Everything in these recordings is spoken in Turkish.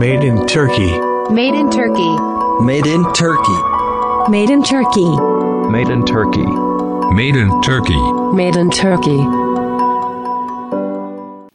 Made in Turkey. Made in Turkey. Made in Turkey. Made in Turkey. Made in Turkey. Made in Turkey. Made in Turkey.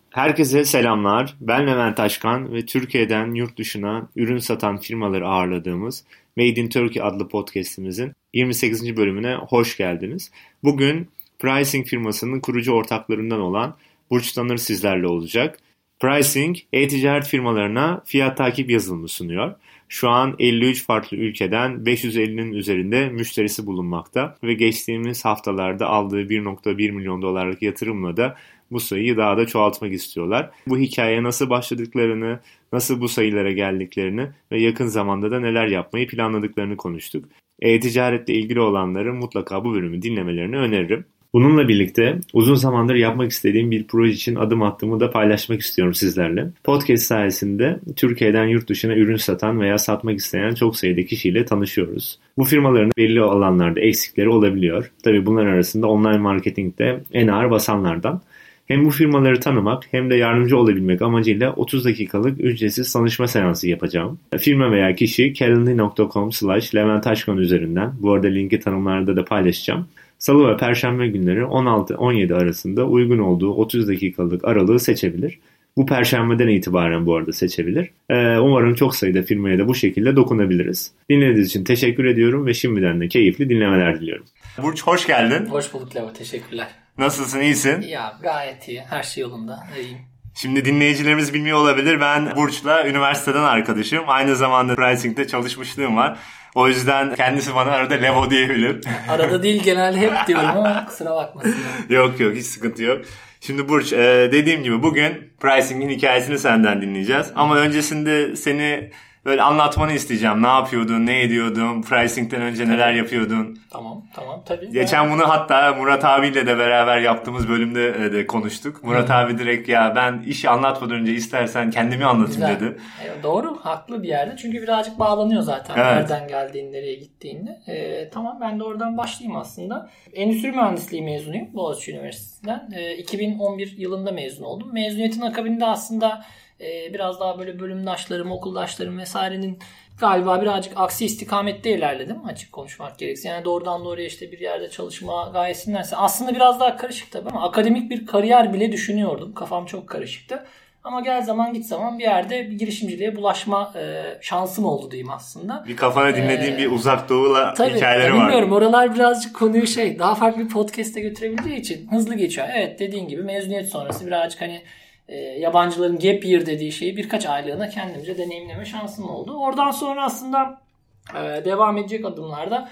Herkese selamlar. Ben Levent Taşkan ve Türkiye'den yurt dışına ürün satan firmaları ağırladığımız Made in Turkey adlı podcastimizin 28. bölümüne hoş geldiniz. Bugün Pricing firmasının kurucu ortaklarından olan Burç Tanır sizlerle olacak. Pricing, e-ticaret firmalarına fiyat takip yazılımı sunuyor. Şu an 53 farklı ülkeden 550'nin üzerinde müşterisi bulunmakta ve geçtiğimiz haftalarda aldığı 1.1 milyon dolarlık yatırımla da bu sayıyı daha da çoğaltmak istiyorlar. Bu hikayeye nasıl başladıklarını, nasıl bu sayılara geldiklerini ve yakın zamanda da neler yapmayı planladıklarını konuştuk. E-ticaretle ilgili olanları mutlaka bu bölümü dinlemelerini öneririm. Bununla birlikte uzun zamandır yapmak istediğim bir proje için adım attığımı da paylaşmak istiyorum sizlerle. Podcast sayesinde Türkiye'den yurt dışına ürün satan veya satmak isteyen çok sayıda kişiyle tanışıyoruz. Bu firmaların belli alanlarda eksikleri olabiliyor. Tabi bunlar arasında online marketingde en ağır basanlardan. Hem bu firmaları tanımak hem de yardımcı olabilmek amacıyla 30 dakikalık ücretsiz tanışma seansı yapacağım. Firma veya kişi calendly.com slash leventaşkan üzerinden bu arada linki tanımlarda da paylaşacağım. Salı ve Perşembe günleri 16-17 arasında uygun olduğu 30 dakikalık aralığı seçebilir. Bu perşembeden itibaren bu arada seçebilir. Ee, umarım çok sayıda firmaya da bu şekilde dokunabiliriz. Dinlediğiniz için teşekkür ediyorum ve şimdiden de keyifli dinlemeler diliyorum. Burç hoş geldin. Hoş bulduk Leva, teşekkürler. Nasılsın, iyisin? Ya gayet iyi, her şey yolunda, iyiyim. Şimdi dinleyicilerimiz bilmiyor olabilir. Ben Burç'la üniversiteden arkadaşım. Aynı zamanda Pricing'de çalışmışlığım var. O yüzden kendisi bana arada Levo diyebilir. Arada değil genelde hep diyorum ama kusura bakmasın. yok yok hiç sıkıntı yok. Şimdi Burç e, dediğim gibi bugün Pricing'in hikayesini senden dinleyeceğiz. Ama öncesinde seni böyle anlatmanı isteyeceğim. Ne yapıyordun, ne ediyordun, pricing'den önce neler yapıyordun? Tamam, tamam tabii. Geçen bunu hatta Murat abiyle de beraber yaptığımız bölümde e, de konuştuk. Murat hmm. abi direkt ya ben işi anlatmadan önce istersen kendimi anlatayım Güzel. dedi. E, doğru, haklı bir yerde. Çünkü birazcık bağlanıyor zaten evet. nereden geldiğin, nereye gittiğinde. E, tamam ben de oradan başlayayım aslında. Endüstri mühendisliği mezunuyum Boğaziçi Üniversitesi'nden. E, 2011 yılında mezun oldum. Mezuniyetin akabinde aslında e, biraz daha böyle bölümdaşlarım, okuldaşlarım vesairenin galiba birazcık aksi istikamette ilerledim açık konuşmak gerekirse. Yani doğrudan doğruya işte bir yerde çalışma gayesindense aslında biraz daha karışık tabii ama akademik bir kariyer bile düşünüyordum. Kafam çok karışıktı. Ama gel zaman git zaman bir yerde bir girişimciliğe bulaşma e, şansım oldu diyeyim aslında. Bir kafana dinlediğin ee, bir uzak doğula tabii, hikayeleri var. Bilmiyorum oralar birazcık konuyu şey daha farklı bir podcast'e götürebildiği için hızlı geçiyor. Evet dediğin gibi mezuniyet sonrası birazcık hani e, yabancıların gap year dediği şeyi birkaç aylığına kendimce deneyimleme şansım oldu. Oradan sonra aslında e, devam edecek adımlarda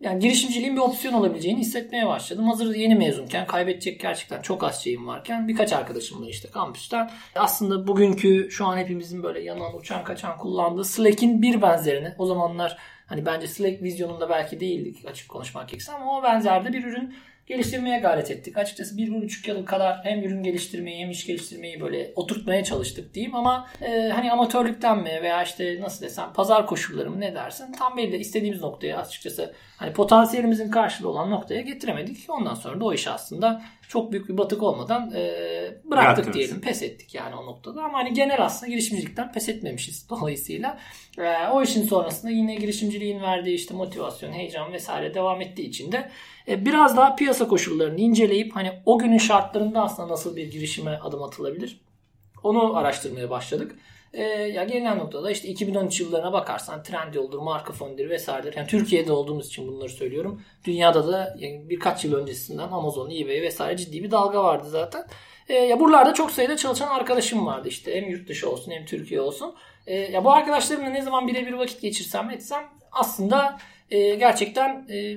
yani girişimciliğin bir opsiyon olabileceğini hissetmeye başladım. Hazır yeni mezunken kaybedecek gerçekten çok az şeyim varken birkaç arkadaşımla işte kampüsten aslında bugünkü şu an hepimizin böyle yanan uçan kaçan kullandığı Slack'in bir benzerini o zamanlar hani bence Slack vizyonunda belki değildik açık konuşmak gerekirse ama o benzerde bir ürün geliştirmeye gayret ettik. Açıkçası bir, buçuk yıl kadar hem ürün geliştirmeyi hem iş geliştirmeyi böyle oturtmaya çalıştık diyeyim ama e, hani amatörlükten mi veya işte nasıl desem pazar koşulları mı ne dersin tam belli istediğimiz noktaya açıkçası hani potansiyelimizin karşılığı olan noktaya getiremedik. Ondan sonra da o iş aslında çok büyük bir batık olmadan e, bıraktık Bıraktınız. diyelim. Pes ettik yani o noktada. Ama hani genel aslında girişimcilikten pes etmemişiz dolayısıyla. E, o işin sonrasında yine girişimciliğin verdiği işte motivasyon, heyecan vesaire devam ettiği için de e, biraz daha piyasa koşullarını inceleyip hani o günün şartlarında aslında nasıl bir girişime adım atılabilir? Onu araştırmaya başladık. E, ya gelinen noktada işte 2013 yıllarına bakarsan Trendyol'dur, Marka Fon'dur vesairedir. Yani Türkiye'de olduğumuz için bunları söylüyorum. Dünyada da yani birkaç yıl öncesinden Amazon, eBay vesaire ciddi bir dalga vardı zaten. E, ya buralarda çok sayıda çalışan arkadaşım vardı işte. Hem yurt dışı olsun hem Türkiye olsun. E, ya bu arkadaşlarımla ne zaman birebir vakit geçirsem etsem aslında e, gerçekten e,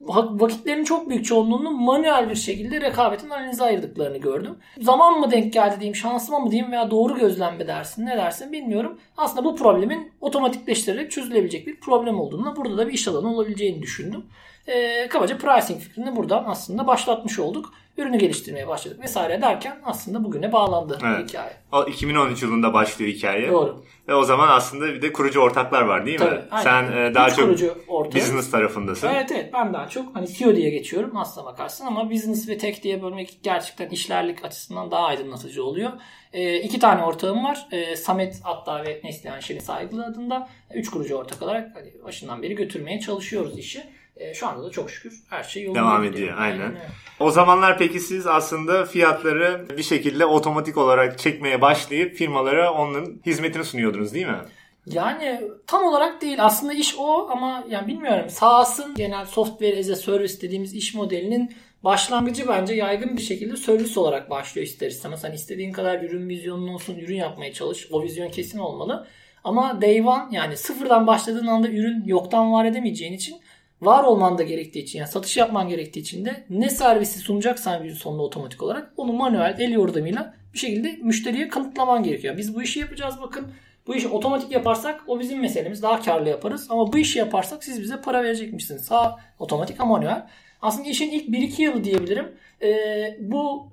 vakitlerin çok büyük çoğunluğunu manuel bir şekilde rekabetin analize ayırdıklarını gördüm. Zaman mı denk geldi diyeyim, şansıma mı diyeyim veya doğru gözlenme dersin, ne dersin bilmiyorum. Aslında bu problemin otomatikleştirerek çözülebilecek bir problem olduğunu, burada da bir iş alanı olabileceğini düşündüm. E, kabaca pricing fikrini buradan aslında başlatmış olduk. Ürünü geliştirmeye başladık vesaire derken aslında bugüne bağlandı Evet. hikaye. O 2013 yılında başlıyor hikaye. Doğru. Ve o zaman aslında bir de kurucu ortaklar var değil mi? Tabii, aynen. Sen e, daha Üç çok kurucu ortağı. business tarafındasın. Evet evet ben daha çok hani CEO diye geçiyorum aslına bakarsın ama business ve tech diye bölmek gerçekten işlerlik açısından daha aydınlatıcı oluyor. E, iki tane ortağım var. E, Samet Atta ve Neslihan Şerin Saygılı adında. Üç kurucu ortak olarak hani başından beri götürmeye çalışıyoruz işi. E, şu anda da çok şükür her şey yolunda Devam ediyor, aynen. öyle. O zamanlar peki siz aslında fiyatları bir şekilde otomatik olarak çekmeye başlayıp firmalara onun hizmetini sunuyordunuz değil mi? Yani tam olarak değil. Aslında iş o ama yani bilmiyorum. SaaS'ın genel software as a service dediğimiz iş modelinin başlangıcı bence yaygın bir şekilde servis olarak başlıyor ister istemez. Hani istediğin kadar ürün vizyonun olsun, ürün yapmaya çalış. O vizyon kesin olmalı. Ama day one yani sıfırdan başladığın anda ürün yoktan var edemeyeceğin için var olman da gerektiği için yani satış yapman gerektiği için de ne servisi sunacaksan gün sonunda otomatik olarak onu manuel el yordamıyla bir şekilde müşteriye kanıtlaman gerekiyor. Biz bu işi yapacağız bakın. Bu işi otomatik yaparsak o bizim meselemiz. Daha karlı yaparız. Ama bu işi yaparsak siz bize para verecekmişsiniz. Sağ otomatik ama manuel. Aslında işin ilk 1-2 yılı diyebilirim. Ee, bu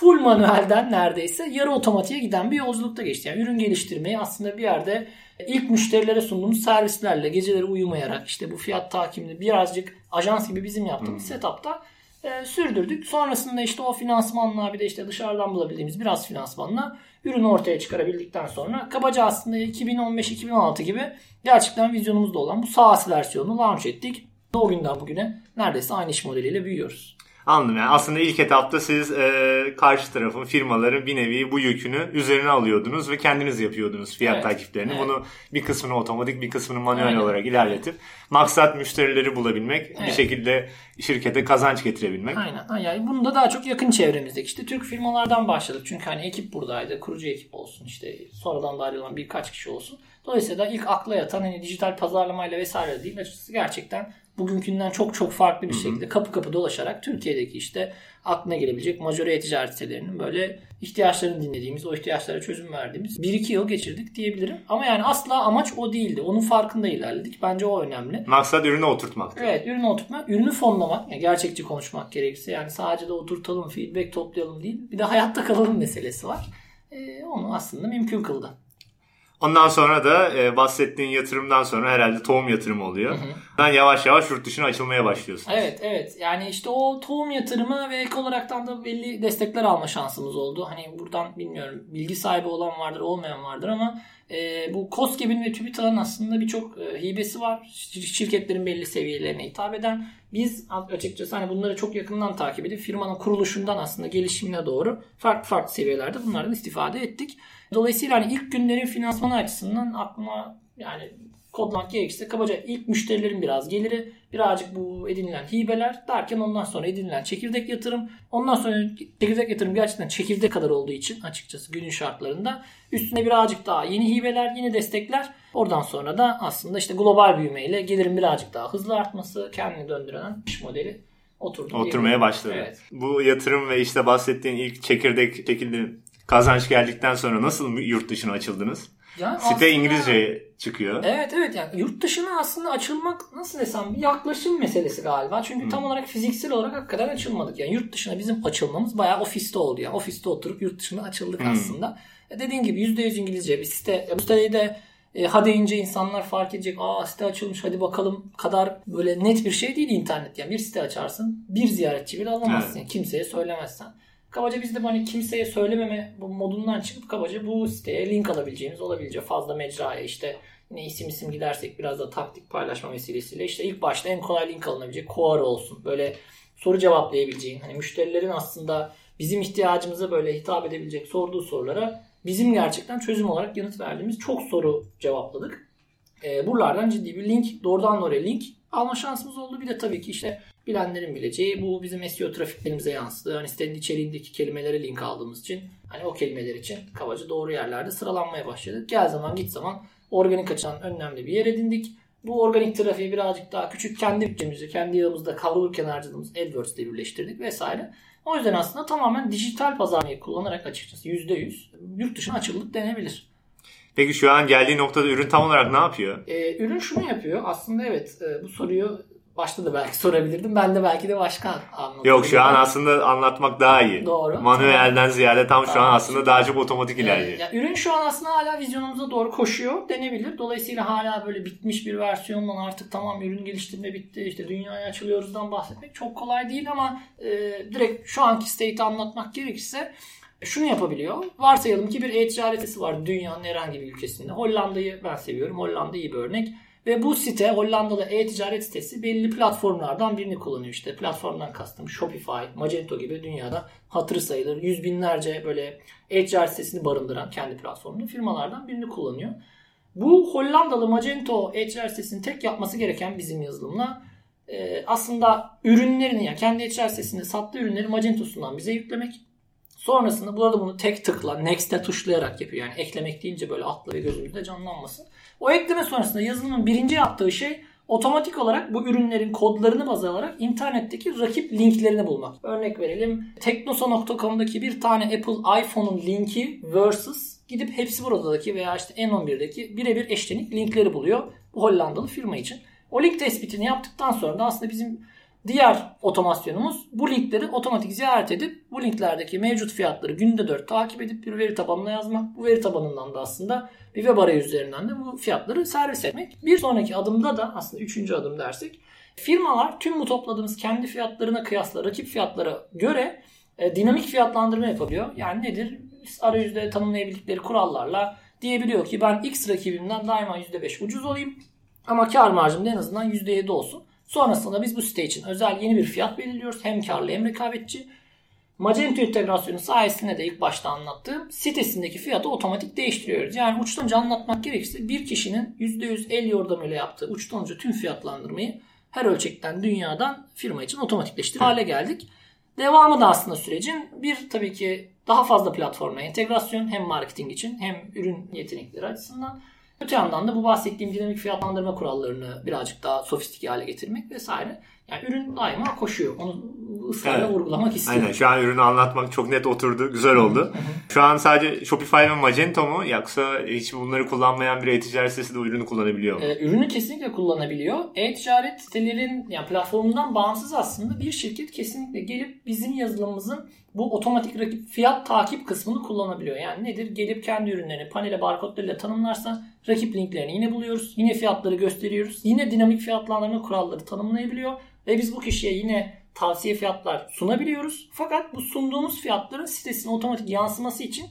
full manuelden neredeyse yarı otomatiğe giden bir yolculukta geçti. Yani ürün geliştirmeyi aslında bir yerde ilk müşterilere sunduğumuz servislerle geceleri uyumayarak işte bu fiyat takibini birazcık ajans gibi bizim yaptığımız setupta e, sürdürdük. Sonrasında işte o finansmanla bir de işte dışarıdan bulabildiğimiz biraz finansmanla ürünü ortaya çıkarabildikten sonra kabaca aslında 2015-2016 gibi gerçekten vizyonumuzda olan bu SaaS versiyonunu launch ettik. O günden bugüne neredeyse aynı iş modeliyle büyüyoruz. Anladım yani aslında ilk etapta siz e, karşı tarafın firmaların bir nevi bu yükünü üzerine alıyordunuz ve kendiniz yapıyordunuz fiyat Evet, takiplerini. evet. Bunu bir kısmını otomatik bir kısmını manuel Aynen. olarak ilerletip maksat müşterileri bulabilmek bir Evet. şekilde şirkete kazanç getirebilmek. Aynen. Yani bunu da daha çok yakın çevremizdeki işte Türk firmalardan başladık. Çünkü hani ekip buradaydı. Kurucu ekip olsun işte sonradan da ayrılan birkaç kişi olsun. Dolayısıyla ilk akla yatan hani dijital pazarlamayla vesaire değil açıkçası gerçekten bugünkünden çok çok farklı bir şekilde kapı kapı dolaşarak Türkiye'deki işte aklına gelebilecek majore ticaret sitelerinin böyle ihtiyaçlarını dinlediğimiz, o ihtiyaçlara çözüm verdiğimiz 1-2 yıl geçirdik diyebilirim. Ama yani asla amaç o değildi. Onun farkında ilerledik. Bence o önemli. Maksat ürünü oturtmak. Evet ürünü oturtmak, ürünü fonlamak, yani gerçekçi konuşmak gerekirse yani sadece de oturtalım, feedback toplayalım değil. Bir de hayatta kalalım meselesi var. Ee, onu aslında mümkün kıldı. Ondan sonra da e, bahsettiğin yatırımdan sonra herhalde tohum yatırımı oluyor. Ben yavaş yavaş yurt dışına açılmaya başlıyorsun. Evet evet yani işte o tohum yatırımı ve ek olaraktan da belli destekler alma şansımız oldu. Hani buradan bilmiyorum bilgi sahibi olan vardır olmayan vardır ama e, bu COSGAP'in ve TÜBİTAK'ın aslında birçok e, hibesi var. Şir- Şirketlerin belli seviyelerine hitap eden. Biz açıkçası hani bunları çok yakından takip edip firmanın kuruluşundan aslında gelişimine doğru farklı farklı seviyelerde bunlardan istifade ettik. Dolayısıyla hani ilk günlerin finansmanı açısından aklıma yani kodlamak gerekirse kabaca ilk müşterilerin biraz geliri, birazcık bu edinilen hibeler derken ondan sonra edinilen çekirdek yatırım. Ondan sonra çekirdek yatırım gerçekten çekirdek kadar olduğu için açıkçası günün şartlarında üstüne birazcık daha yeni hibeler, yeni destekler. Oradan sonra da aslında işte global büyümeyle gelirin birazcık daha hızlı artması, kendini döndüren iş modeli oturdu. Oturmaya başladı. Evet. Bu yatırım ve işte bahsettiğin ilk çekirdek şekilde kazanç geldikten sonra nasıl yurt dışına açıldınız? Yani Site aslında- İngilizce çıkıyor. Evet evet yani yurt dışına aslında açılmak nasıl desem bir yaklaşım meselesi galiba. Çünkü tam olarak fiziksel olarak hakikaten açılmadık. Yani yurt dışına bizim açılmamız bayağı ofiste oldu. Yani ofiste oturup yurt dışına açıldık aslında. E dediğin gibi %100 İngilizce bir site. E bu siteyi de e, ha deyince insanlar fark edecek. Aa site açılmış hadi bakalım kadar böyle net bir şey değil internet. Yani bir site açarsın bir ziyaretçi bile alamazsın. Yani kimseye söylemezsen. Kabaca biz de hani kimseye söylememe bu modundan çıkıp kabaca bu siteye link alabileceğimiz olabileceği fazla mecraya işte yine isim isim gidersek biraz da taktik paylaşma vesilesiyle işte ilk başta en kolay link alınabilecek Quora olsun. Böyle soru cevaplayabileceğin hani müşterilerin aslında bizim ihtiyacımıza böyle hitap edebilecek sorduğu sorulara bizim gerçekten çözüm olarak yanıt verdiğimiz çok soru cevapladık. E, buralardan ciddi bir link, doğrudan oraya link alma şansımız oldu. Bir de tabii ki işte bilenlerin bileceği bu bizim SEO trafiklerimize yansıdı. Hani sitenin içeriğindeki kelimelere link aldığımız için hani o kelimeler için kabaca doğru yerlerde sıralanmaya başladık. Gel zaman git zaman organik açıdan önemli bir yer edindik. Bu organik trafiği birazcık daha küçük kendi bütçemizde, kendi yağımızda kavrulurken harcadığımız AdWords ile birleştirdik vesaire. O yüzden aslında tamamen dijital pazarlamayı kullanarak açıkçası %100 yurt dışına açıldık denebilir. Peki şu an geldiği noktada ürün tam olarak ne yapıyor? Ee, ürün şunu yapıyor. Aslında evet e, bu soruyu başta da belki sorabilirdim. Ben de belki de başka anladım. Yok şu an aslında anlatmak daha iyi. Doğru. Manuelden ziyade tam şu an aslında daha çok otomatik ilerliyor. Ya, ürün şu an aslında hala vizyonumuza doğru koşuyor denebilir. Dolayısıyla hala böyle bitmiş bir versiyondan artık tamam ürün geliştirme bitti işte dünyaya açılıyoruzdan bahsetmek çok kolay değil ama e, direkt şu anki state'i anlatmak gerekirse şunu yapabiliyor. Varsayalım ki bir e-ticaret sitesi var dünyanın herhangi bir ülkesinde. Hollanda'yı ben seviyorum. Hollanda iyi bir örnek. Ve bu site Hollandalı e-ticaret sitesi belli platformlardan birini kullanıyor işte. Platformdan kastım Shopify, Magento gibi dünyada hatırı sayılır. Yüz binlerce böyle e-ticaret sitesini barındıran kendi platformunda firmalardan birini kullanıyor. Bu Hollandalı Magento e-ticaret sitesinin tek yapması gereken bizim yazılımla e, aslında ürünlerini yani kendi e-ticaret sitesinde sattığı ürünleri Magento'sundan bize yüklemek. Sonrasında bu arada bunu tek tıkla Next'e tuşlayarak yapıyor. Yani eklemek deyince böyle atla ve gözümüzde canlanmasın. O ekleme sonrasında yazılımın birinci yaptığı şey otomatik olarak bu ürünlerin kodlarını baz alarak internetteki rakip linklerini bulmak. Örnek verelim. Teknosa.com'daki bir tane Apple iPhone'un linki versus gidip hepsi buradaki veya işte N11'deki birebir eşlenik linkleri buluyor bu Hollandalı firma için. O link tespitini yaptıktan sonra da aslında bizim diğer otomasyonumuz bu linkleri otomatik ziyaret edip bu linklerdeki mevcut fiyatları günde 4 takip edip bir veri tabanına yazmak. Bu veri tabanından da aslında bir web arayüzü üzerinden de bu fiyatları servis etmek. Bir sonraki adımda da aslında üçüncü adım dersek firmalar tüm bu topladığımız kendi fiyatlarına kıyasla rakip fiyatlara göre e, dinamik fiyatlandırma yapabiliyor. Yani nedir? Arayüzde tanımlayabildikleri kurallarla diyebiliyor ki ben X rakibimden daima %5 ucuz olayım ama kar marjım en azından %7 olsun. Sonrasında biz bu site için özel yeni bir fiyat belirliyoruz. Hem karlı hem rekabetçi. Magento integrasyonu sayesinde de ilk başta anlattığım sitesindeki fiyatı otomatik değiştiriyoruz. Yani uçtan anlatmak gerekirse bir kişinin %100 el yordamıyla yaptığı uçtan tüm fiyatlandırmayı her ölçekten dünyadan firma için otomatikleştirip hale geldik. Devamı da aslında sürecin bir tabii ki daha fazla platforma entegrasyon hem marketing için hem ürün yetenekleri açısından. Öte yandan da bu bahsettiğim dinamik fiyatlandırma kurallarını birazcık daha sofistike hale getirmek vesaire. Yani ürün daima koşuyor. Onu ısrarla Evet. vurgulamak istiyorum. Aynen şu an ürünü anlatmak çok net oturdu. Güzel oldu. Şu an sadece Shopify ve Magento mu yoksa hiç bunları kullanmayan bir e-ticaret sitesi de ürünü kullanabiliyor mu? Ee, ürünü kesinlikle kullanabiliyor. E-ticaret sitelerin yani platformundan bağımsız aslında bir şirket kesinlikle gelip bizim yazılımımızın bu otomatik rakip fiyat takip kısmını kullanabiliyor. Yani nedir? Gelip kendi ürünlerini panele barkodlarıyla tanımlarsa rakip linklerini yine buluyoruz. Yine fiyatları gösteriyoruz. Yine dinamik fiyatlandırma kuralları tanımlayabiliyor. Ve biz bu kişiye yine tavsiye fiyatlar sunabiliyoruz. Fakat bu sunduğumuz fiyatların sitesine otomatik yansıması için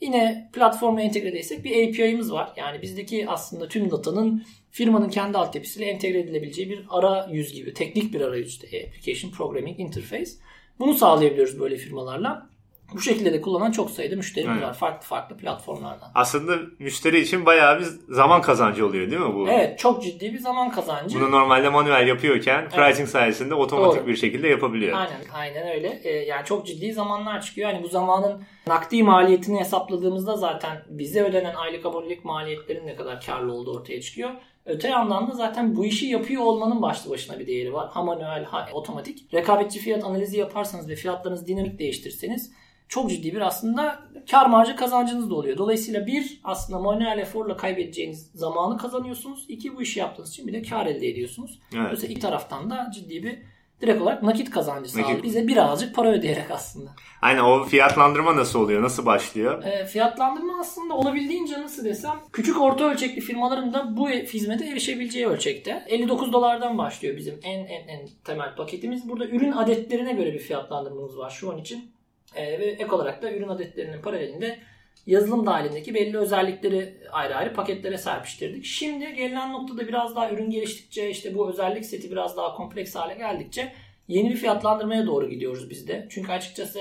Yine platforma entegre değilsek bir API'miz var. Yani bizdeki aslında tüm datanın firmanın kendi altyapısıyla entegre edilebileceği bir arayüz gibi. Teknik bir arayüz Application Programming Interface. Bunu sağlayabiliyoruz böyle firmalarla. Bu şekilde de kullanan çok sayıda müşterimiz Evet. var. Farklı farklı platformlardan. Aslında müşteri için bayağı bir zaman kazancı oluyor değil mi bu? Evet çok ciddi bir zaman kazancı. Bunu normalde manuel yapıyorken pricing sayesinde otomatik Doğru. bir şekilde yapabiliyor. Aynen, aynen öyle. Ee, yani çok ciddi zamanlar çıkıyor. Yani bu zamanın nakdi maliyetini hesapladığımızda zaten bize ödenen aylık abonelik maliyetlerin ne kadar karlı olduğu ortaya çıkıyor. Öte yandan da zaten bu işi yapıyor olmanın başlı başına bir değeri var. Ha manuel ha otomatik. Rekabetçi fiyat analizi yaparsanız ve fiyatlarınızı dinamik değiştirseniz çok ciddi bir aslında kar marjı kazancınız da oluyor. Dolayısıyla bir aslında manuel eforla kaybedeceğiniz zamanı kazanıyorsunuz. İki bu işi yaptığınız için bir de kar elde ediyorsunuz. Evet. Dolayısıyla iki taraftan da ciddi bir direkt olarak nakit kazancı sağlıyor. Nakit. Bize birazcık para ödeyerek aslında. Aynen o fiyatlandırma nasıl oluyor? Nasıl başlıyor? E, fiyatlandırma aslında olabildiğince nasıl desem küçük orta ölçekli firmaların da bu hizmete erişebileceği ölçekte. 59 dolardan başlıyor bizim en en en temel paketimiz. Burada ürün adetlerine göre bir fiyatlandırmamız var şu an için. E, ve ek olarak da ürün adetlerinin paralelinde yazılım dahilindeki belli özellikleri ayrı ayrı paketlere serpiştirdik. Şimdi gelinen noktada biraz daha ürün geliştikçe işte bu özellik seti biraz daha kompleks hale geldikçe yeni bir fiyatlandırmaya doğru gidiyoruz biz de. Çünkü açıkçası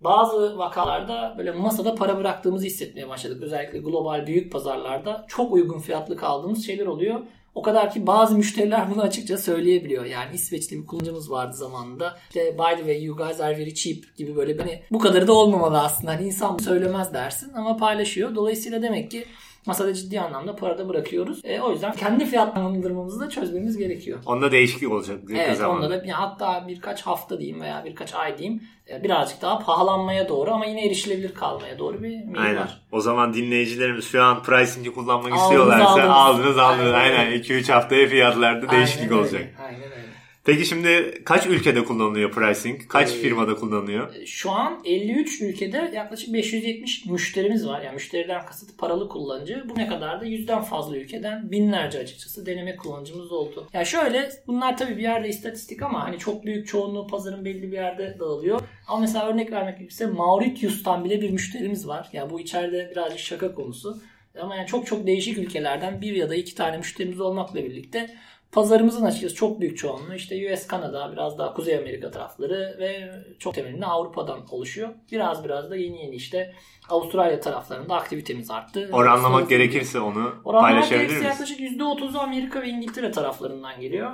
bazı vakalarda böyle masada para bıraktığımızı hissetmeye başladık. Özellikle global büyük pazarlarda çok uygun fiyatlı kaldığımız şeyler oluyor. O kadar ki bazı müşteriler bunu açıkça söyleyebiliyor. Yani İsveçli bir kullanıcımız vardı zamanında. İşte by the way you guys are very cheap gibi böyle hani bu kadarı da olmamalı aslında. Hani insan söylemez dersin ama paylaşıyor. Dolayısıyla demek ki masada ciddi anlamda parada bırakıyoruz. E, o yüzden kendi fiyatlandırmamızı da çözmemiz gerekiyor. Onda değişiklik olacak. Evet zamanda. onda da ya hatta birkaç hafta diyeyim veya birkaç ay diyeyim e, birazcık daha pahalanmaya doğru ama yine erişilebilir kalmaya doğru bir meyil Aynen. var. O zaman dinleyicilerimiz şu an pricing'i kullanmak Aldınız, istiyorlarsa aldınız. aldınız aldınız. Aynen Aynen öyle. 2-3 haftaya fiyatlarda değişiklik Aynen olacak. Öyle, aynen öyle. Peki şimdi kaç ülkede kullanılıyor pricing? Kaç Ee, firmada kullanılıyor? Şu an 53 ülkede yaklaşık 570 müşterimiz var. Yani müşteriden kasıt paralı kullanıcı. Bu ne kadar da yüzden fazla ülkeden binlerce açıkçası deneme kullanıcımız oldu. Yani şöyle bunlar tabii bir yerde istatistik ama hani çok büyük çoğunluğu pazarın belli bir yerde dağılıyor. Ama mesela örnek vermek gerekirse Mauritius'tan bile bir müşterimiz var. Yani bu içeride birazcık şaka konusu. Ama yani çok çok değişik ülkelerden bir ya da iki tane müşterimiz olmakla birlikte pazarımızın açıkçası çok büyük çoğunluğu işte US, Kanada, biraz daha Kuzey Amerika tarafları ve çok temelinde Avrupa'dan oluşuyor. Biraz biraz da yeni yeni işte Avustralya taraflarında aktivitemiz arttı. Oranlamak Sınıf- gerekirse onu Oranlamak paylaşabilir gerekirse miyiz? yaklaşık %30'u Amerika ve İngiltere taraflarından geliyor.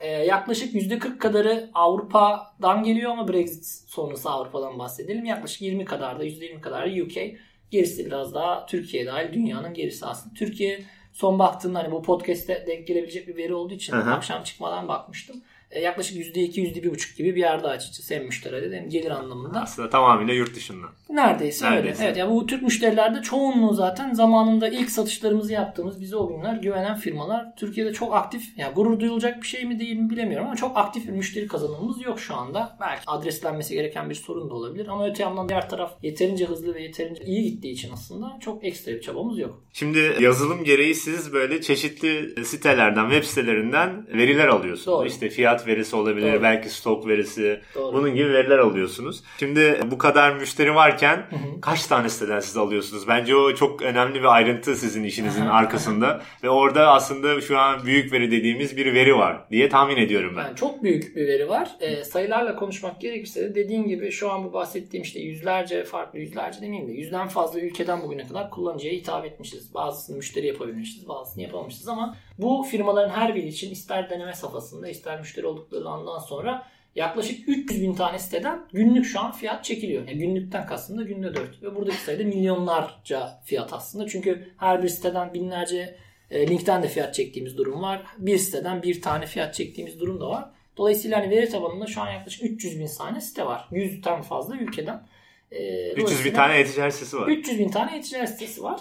Ee, yaklaşık %40 kadarı Avrupa'dan geliyor ama Brexit sonrası Avrupa'dan bahsedelim. Yaklaşık 20 kadar da %20 kadar da UK. Gerisi biraz daha Türkiye dahil dünyanın gerisi aslında. Türkiye son baktığımda hani bu podcast'te denk gelebilecek bir veri olduğu için hı. akşam çıkmadan bakmıştım. Ee, yaklaşık %2, %1,5 gibi bir yerde açıkçası hem müşteride hem gelir anlamında. Aslında tamamıyla yurt dışında. Neredeyse, Neredeyse. öyle. Evet ya bu Türk müşterilerde çoğunluğu zaten zamanında ilk satışlarımızı yaptığımız bize o günler güvenen firmalar. Türkiye'de çok aktif, yani gurur duyulacak bir şey mi değil mi bilemiyorum ama çok aktif bir müşteri kazanımımız yok şu anda. Belki adreslenmesi gereken bir sorun da olabilir ama öte yandan diğer taraf yeterince hızlı ve yeterince iyi gittiği için aslında çok ekstra bir çabamız yok. Şimdi yazılım gereği siz böyle çeşitli sitelerden, web sitelerinden veriler alıyorsunuz. Doğru. İşte fiyat verisi olabilir, Doğru. belki stok verisi. Doğru. Bunun gibi veriler alıyorsunuz. Şimdi bu kadar müşteri varken kaç tane siteden siz alıyorsunuz? Bence o çok önemli bir ayrıntı sizin işinizin arkasında. Ve orada aslında şu an büyük veri dediğimiz bir veri var diye tahmin ediyorum ben. Yani çok büyük bir veri var. E, sayılarla konuşmak gerekirse de dediğim gibi şu an bu bahsettiğim işte yüzlerce farklı yüzlerce demeyeyim de yüzden fazla ülkeden bugüne kadar kullanıcıya hitap etmişiz. Bazısını müşteri yapabilmişiz, bazısını yapamamışız ama bu firmaların her biri için ister deneme safhasında ister müşteri oldukları andan sonra yaklaşık 300 bin tane siteden günlük şu an fiyat çekiliyor. Yani günlükten kastım da günde 4. Ve buradaki sayıda milyonlarca fiyat aslında. Çünkü her bir siteden binlerce e, linkten de fiyat çektiğimiz durum var. Bir siteden bir tane fiyat çektiğimiz durum da var. Dolayısıyla hani veri tabanında şu an yaklaşık 300 bin tane site var. 100'ten fazla ülkeden. E, 300 bin tane e-ticaret sitesi var. 300 bin tane e-ticaret sitesi var.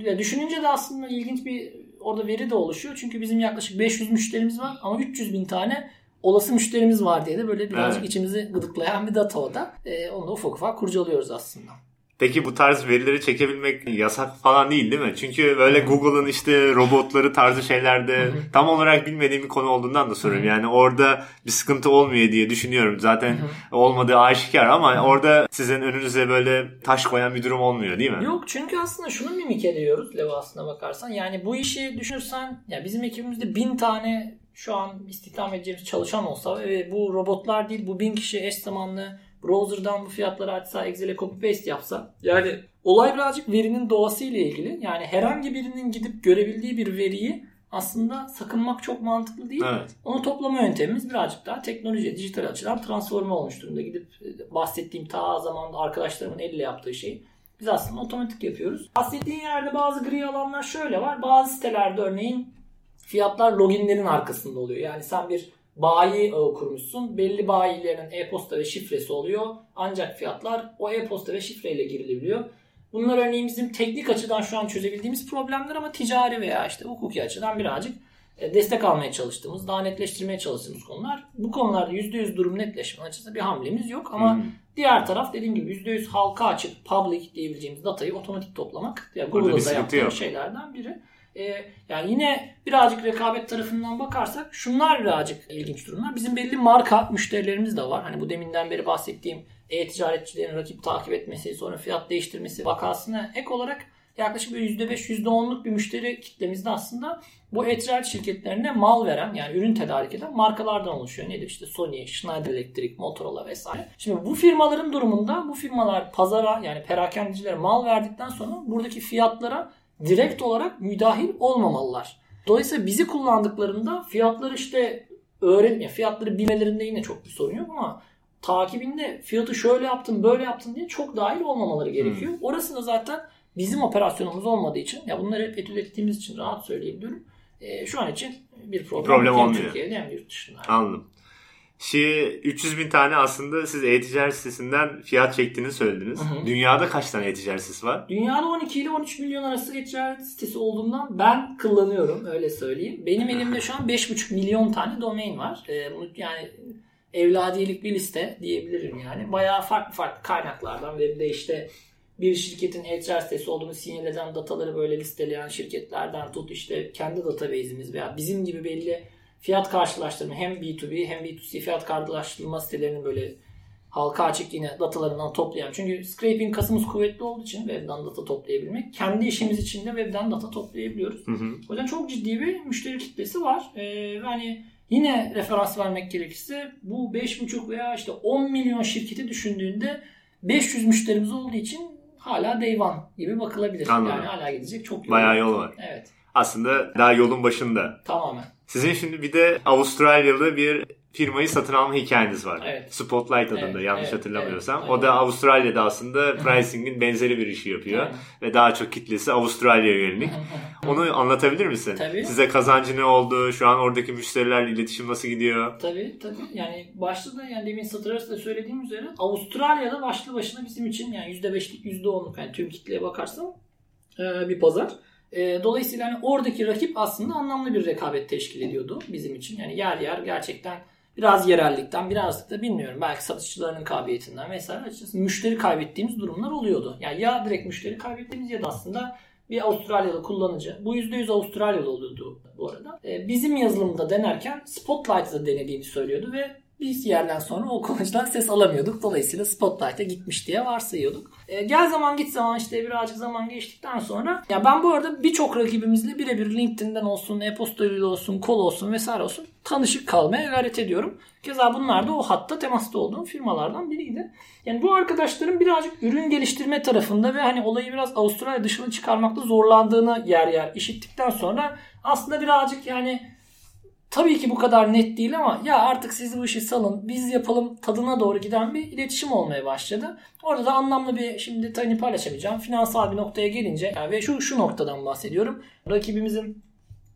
Ya düşününce de aslında ilginç bir orada veri de oluşuyor. Çünkü bizim yaklaşık 500 müşterimiz var ama 300 bin tane olası müşterimiz var diye de böyle birazcık Evet. içimizi gıdıklayan bir data o da. Ee, onu da ufak ufak kurcalıyoruz aslında. Peki bu tarz verileri çekebilmek yasak falan değil değil mi? Çünkü böyle Google'ın işte robotları tarzı şeylerde tam olarak bilmediğim bir konu olduğundan da soruyorum. Yani orada bir sıkıntı olmuyor diye düşünüyorum. Zaten olmadığı aşikar ama orada sizin önünüze böyle taş koyan bir durum olmuyor değil mi? Yok çünkü aslında şunu mimik ediyoruz Leva aslına bakarsan. Yani bu işi düşünürsen ya bizim ekibimizde bin tane şu an istihdam edeceğimiz çalışan olsa ve bu robotlar değil bu bin kişi eş zamanlı browser'dan bu fiyatları açsa Excel'e copy paste yapsa yani olay birazcık verinin doğası ile ilgili. Yani herhangi birinin gidip görebildiği bir veriyi aslında sakınmak çok mantıklı değil. Evet. Onu toplama yöntemimiz birazcık daha teknoloji, dijital açıdan transforme olmuş durumda. Gidip e, bahsettiğim ta zamanda arkadaşlarımın elle yaptığı şeyi biz aslında otomatik yapıyoruz. Bahsettiğin yerde bazı gri alanlar şöyle var. Bazı sitelerde örneğin fiyatlar loginlerin arkasında oluyor. Yani sen bir bayi ağı kurmuşsun. Belli bayilerin e-posta ve şifresi oluyor. Ancak fiyatlar o e-posta ve şifreyle girilebiliyor. Bunlar örneğin bizim teknik açıdan şu an çözebildiğimiz problemler ama ticari veya işte hukuki açıdan birazcık e, destek almaya çalıştığımız, daha netleştirmeye çalıştığımız konular. Bu konularda %100 durum netleşme açısından bir hamlemiz yok ama Hmm. diğer taraf dediğim gibi %100 halka açık, public diyebileceğimiz datayı otomatik toplamak. Yani Google'da sıkıntı yaptığım yok. şeylerden biri. Ee, yani yine birazcık rekabet tarafından bakarsak şunlar birazcık ilginç durumlar. Bizim belli marka müşterilerimiz de var. Hani bu deminden beri bahsettiğim e-ticaretçilerin rakip takip etmesi, sonra fiyat değiştirmesi vakasına ek olarak yaklaşık bir %5, %10'luk bir müşteri kitlemizde aslında bu e-ticaret şirketlerine mal veren yani ürün tedarik eden markalardan oluşuyor. Nedir işte Sony, Schneider Electric, Motorola vesaire. Şimdi bu firmaların durumunda bu firmalar pazara yani perakendecilere mal verdikten sonra buradaki fiyatlara direkt olarak müdahil olmamalılar. Dolayısıyla bizi kullandıklarında fiyatları işte öğren ya fiyatları bilmelerinde yine çok bir sorun yok ama takibinde fiyatı şöyle yaptın böyle yaptın diye çok dahil olmamaları gerekiyor. Orası da zaten bizim operasyonumuz olmadığı için ya bunları hep etüt ettiğimiz için rahat söyleyebiliyorum. E, şu an için bir problem, Problem olmuyor. Türkiye'de hem yurt dışında. Anladım. Şi 300 bin tane aslında siz e-ticaret sitesinden fiyat çektiğini söylediniz. Hı hı. Dünyada kaç tane e-ticaret sitesi var? Dünyada 12 ile 13 milyon arası e-ticaret sitesi olduğundan ben kullanıyorum öyle söyleyeyim. Benim elimde şu an 5,5 milyon tane domain var. Ee, bunu yani evladiyelik bir liste diyebilirim yani. Bayağı farklı farklı kaynaklardan ve de işte bir şirketin e-ticaret sitesi olduğunu sinyal eden dataları böyle listeleyen şirketlerden tut işte kendi database'imiz veya bizim gibi belli fiyat karşılaştırma hem B2B hem B2C fiyat karşılaştırma sitelerinin böyle halka açık yine datalarından toplayan. Çünkü scraping kasımız kuvvetli olduğu için webden data toplayabilmek. Kendi işimiz için de webden data toplayabiliyoruz. Hı hı. O yüzden çok ciddi bir müşteri kitlesi var. Ee, hani yine referans vermek gerekirse bu 5,5 veya işte 10 milyon şirketi düşündüğünde 500 müşterimiz olduğu için hala day one gibi bakılabilir. Anladım. Yani hala gidecek çok yol. Bayağı yol var. Evet. Aslında daha yolun başında. Tamamen. Sizin şimdi bir de Avustralyalı bir firmayı satın alma hikayeniz var. Evet. Spotlight adında Evet, yanlış evet, hatırlamıyorsam. evet, o da. Avustralya'da aslında pricing'in benzeri bir işi yapıyor. Aynen. Ve daha çok kitlesi Avustralya'ya yönelik. Onu anlatabilir misin? Tabii. Size kazancı ne oldu? Şu an oradaki müşterilerle iletişim nasıl gidiyor? Tabii tabii. Yani başta da yani demin satır arasında söylediğim üzere Avustralya'da başlı başına bizim için yani %5'lik %10'luk yani tüm kitleye bakarsan e, bir pazar. E, dolayısıyla hani oradaki rakip aslında anlamlı bir rekabet teşkil ediyordu bizim için. Yani yer yer gerçekten biraz yerellikten birazcık da bilmiyorum belki satışçılarının kabiliyetinden vesaire açıkçası müşteri kaybettiğimiz durumlar oluyordu. Yani ya direkt müşteri kaybettiğimiz ya da aslında bir Avustralyalı kullanıcı. Bu %100 Avustralyalı oluyordu bu arada. E, bizim yazılımda denerken Spotlight'da denediğini söylüyordu ve bir yerden sonra o kullanıcıdan ses alamıyorduk. Dolayısıyla Spotlight'a gitmiş diye varsayıyorduk. E, gel zaman git zaman işte birazcık zaman geçtikten sonra ya ben bu arada birçok rakibimizle birebir LinkedIn'den olsun, e-posta yoluyla olsun, kol olsun vesaire olsun tanışık kalmaya gayret ediyorum. Keza bunlar da o hatta temasta olduğum firmalardan biriydi. Yani bu arkadaşların birazcık ürün geliştirme tarafında ve hani olayı biraz Avustralya dışına çıkarmakta zorlandığını yer yer işittikten sonra aslında birazcık yani tabii ki bu kadar net değil ama ya artık siz bu işi salın biz yapalım tadına doğru giden bir iletişim olmaya başladı. Orada da anlamlı bir şimdi tane paylaşamayacağım. Finansal bir noktaya gelince yani ve şu şu noktadan bahsediyorum. Rakibimizin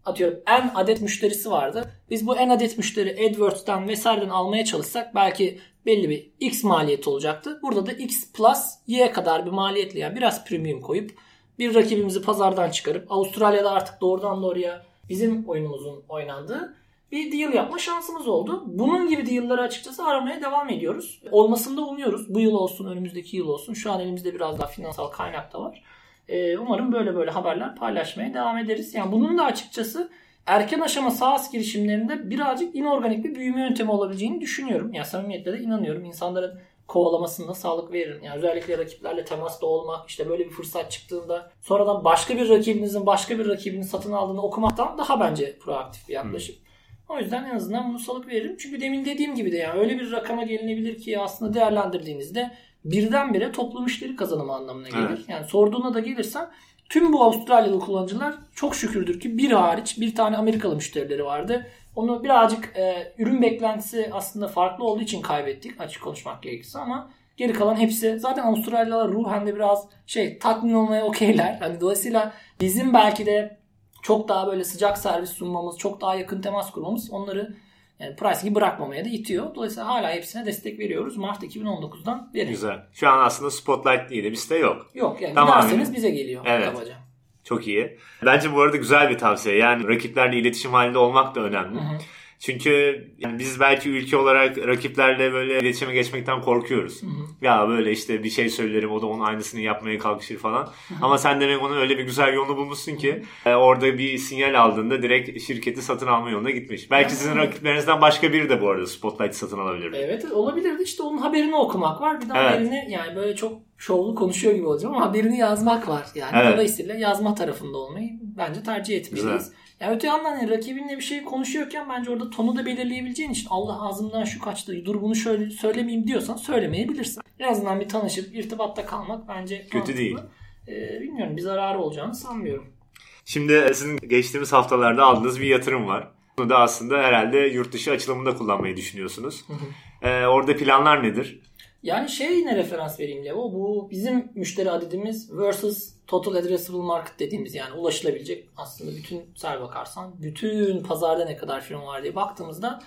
atıyorum en adet müşterisi vardı. Biz bu en adet müşteri AdWords'tan vesaireden almaya çalışsak belki belli bir X maliyet olacaktı. Burada da X plus Y kadar bir maliyetle yani biraz premium koyup bir rakibimizi pazardan çıkarıp Avustralya'da artık doğrudan doğruya bizim oyunumuzun oynandığı bir deal yapma şansımız oldu. Bunun gibi deal'ları açıkçası aramaya devam ediyoruz. Olmasını da umuyoruz. Bu yıl olsun, önümüzdeki yıl olsun. Şu an elimizde biraz daha finansal kaynak da var. Ee, umarım böyle böyle haberler paylaşmaya devam ederiz. Yani bunun da açıkçası erken aşama SaaS girişimlerinde birazcık inorganik bir büyüme yöntemi olabileceğini düşünüyorum. Yani samimiyetle de inanıyorum. İnsanların kovalamasında sağlık veririm. Yani özellikle rakiplerle temasta olmak, işte böyle bir fırsat çıktığında sonradan başka bir rakibinizin başka bir rakibini satın aldığını okumaktan daha bence proaktif bir yaklaşım. O yüzden en azından bunu salık veririm. Çünkü demin dediğim gibi de yani öyle bir rakama gelinebilir ki aslında değerlendirdiğinizde birdenbire toplu müşteri kazanımı anlamına gelir. Evet. Yani sorduğuna da gelirsen tüm bu Avustralyalı kullanıcılar çok şükürdür ki bir hariç bir tane Amerikalı müşterileri vardı. Onu birazcık e, ürün beklentisi aslında farklı olduğu için kaybettik açık konuşmak gerekirse ama geri kalan hepsi zaten Avustralyalılar ruhen de biraz şey tatmin olmaya okeyler. Hani dolayısıyla bizim belki de çok daha böyle sıcak servis sunmamız, çok daha yakın temas kurmamız onları yani pricing'i bırakmamaya da itiyor. Dolayısıyla hala hepsine destek veriyoruz. Mart 2019'dan beri. Güzel. Şu an aslında Spotlight diye de bir site yok. Yok yani Tamam. giderseniz bize geliyor. Evet. Kabaca. Çok iyi. Bence bu arada güzel bir tavsiye. Yani rakiplerle iletişim halinde olmak da önemli. Çünkü yani biz belki ülke olarak rakiplerle böyle iletişime geçmekten korkuyoruz. Ya böyle işte bir şey söylerim o da onun aynısını yapmaya kalkışır falan. Ama sen demek onun öyle bir güzel yolunu bulmuşsun ki e, orada bir sinyal aldığında direkt şirketi satın alma yoluna gitmiş. Belki sizin rakiplerinizden başka biri de bu arada Spotlight satın alabilir. Evet olabilirdi. İşte onun haberini okumak var. Bir de Evet. haberini yani böyle çok şovlu konuşuyor gibi olacağım ama haberini yazmak var. Yani Evet. dolayısıyla yazma tarafında olmayı bence tercih etmeliyiz. Güzel. Yani öte yandan yani rakibinle bir şey konuşuyorken bence orada tonu da belirleyebileceğin için Allah ağzımdan şu kaçtı dur bunu şöyle söylemeyeyim diyorsan söylemeyebilirsin. En azından bir tanışıp irtibatta kalmak bence mantıklı. değil. Ee, bilmiyorum bir zararı olacağını sanmıyorum. Şimdi sizin geçtiğimiz haftalarda aldığınız bir yatırım var. Bunu da aslında herhalde yurt dışı açılımında kullanmayı düşünüyorsunuz. Ee, orada planlar nedir? Yani şey yine referans vereyim Levo. Bu bizim müşteri adedimiz versus total addressable market dediğimiz yani ulaşılabilecek aslında bütün ser bakarsan bütün pazarda ne kadar firma var diye baktığımızda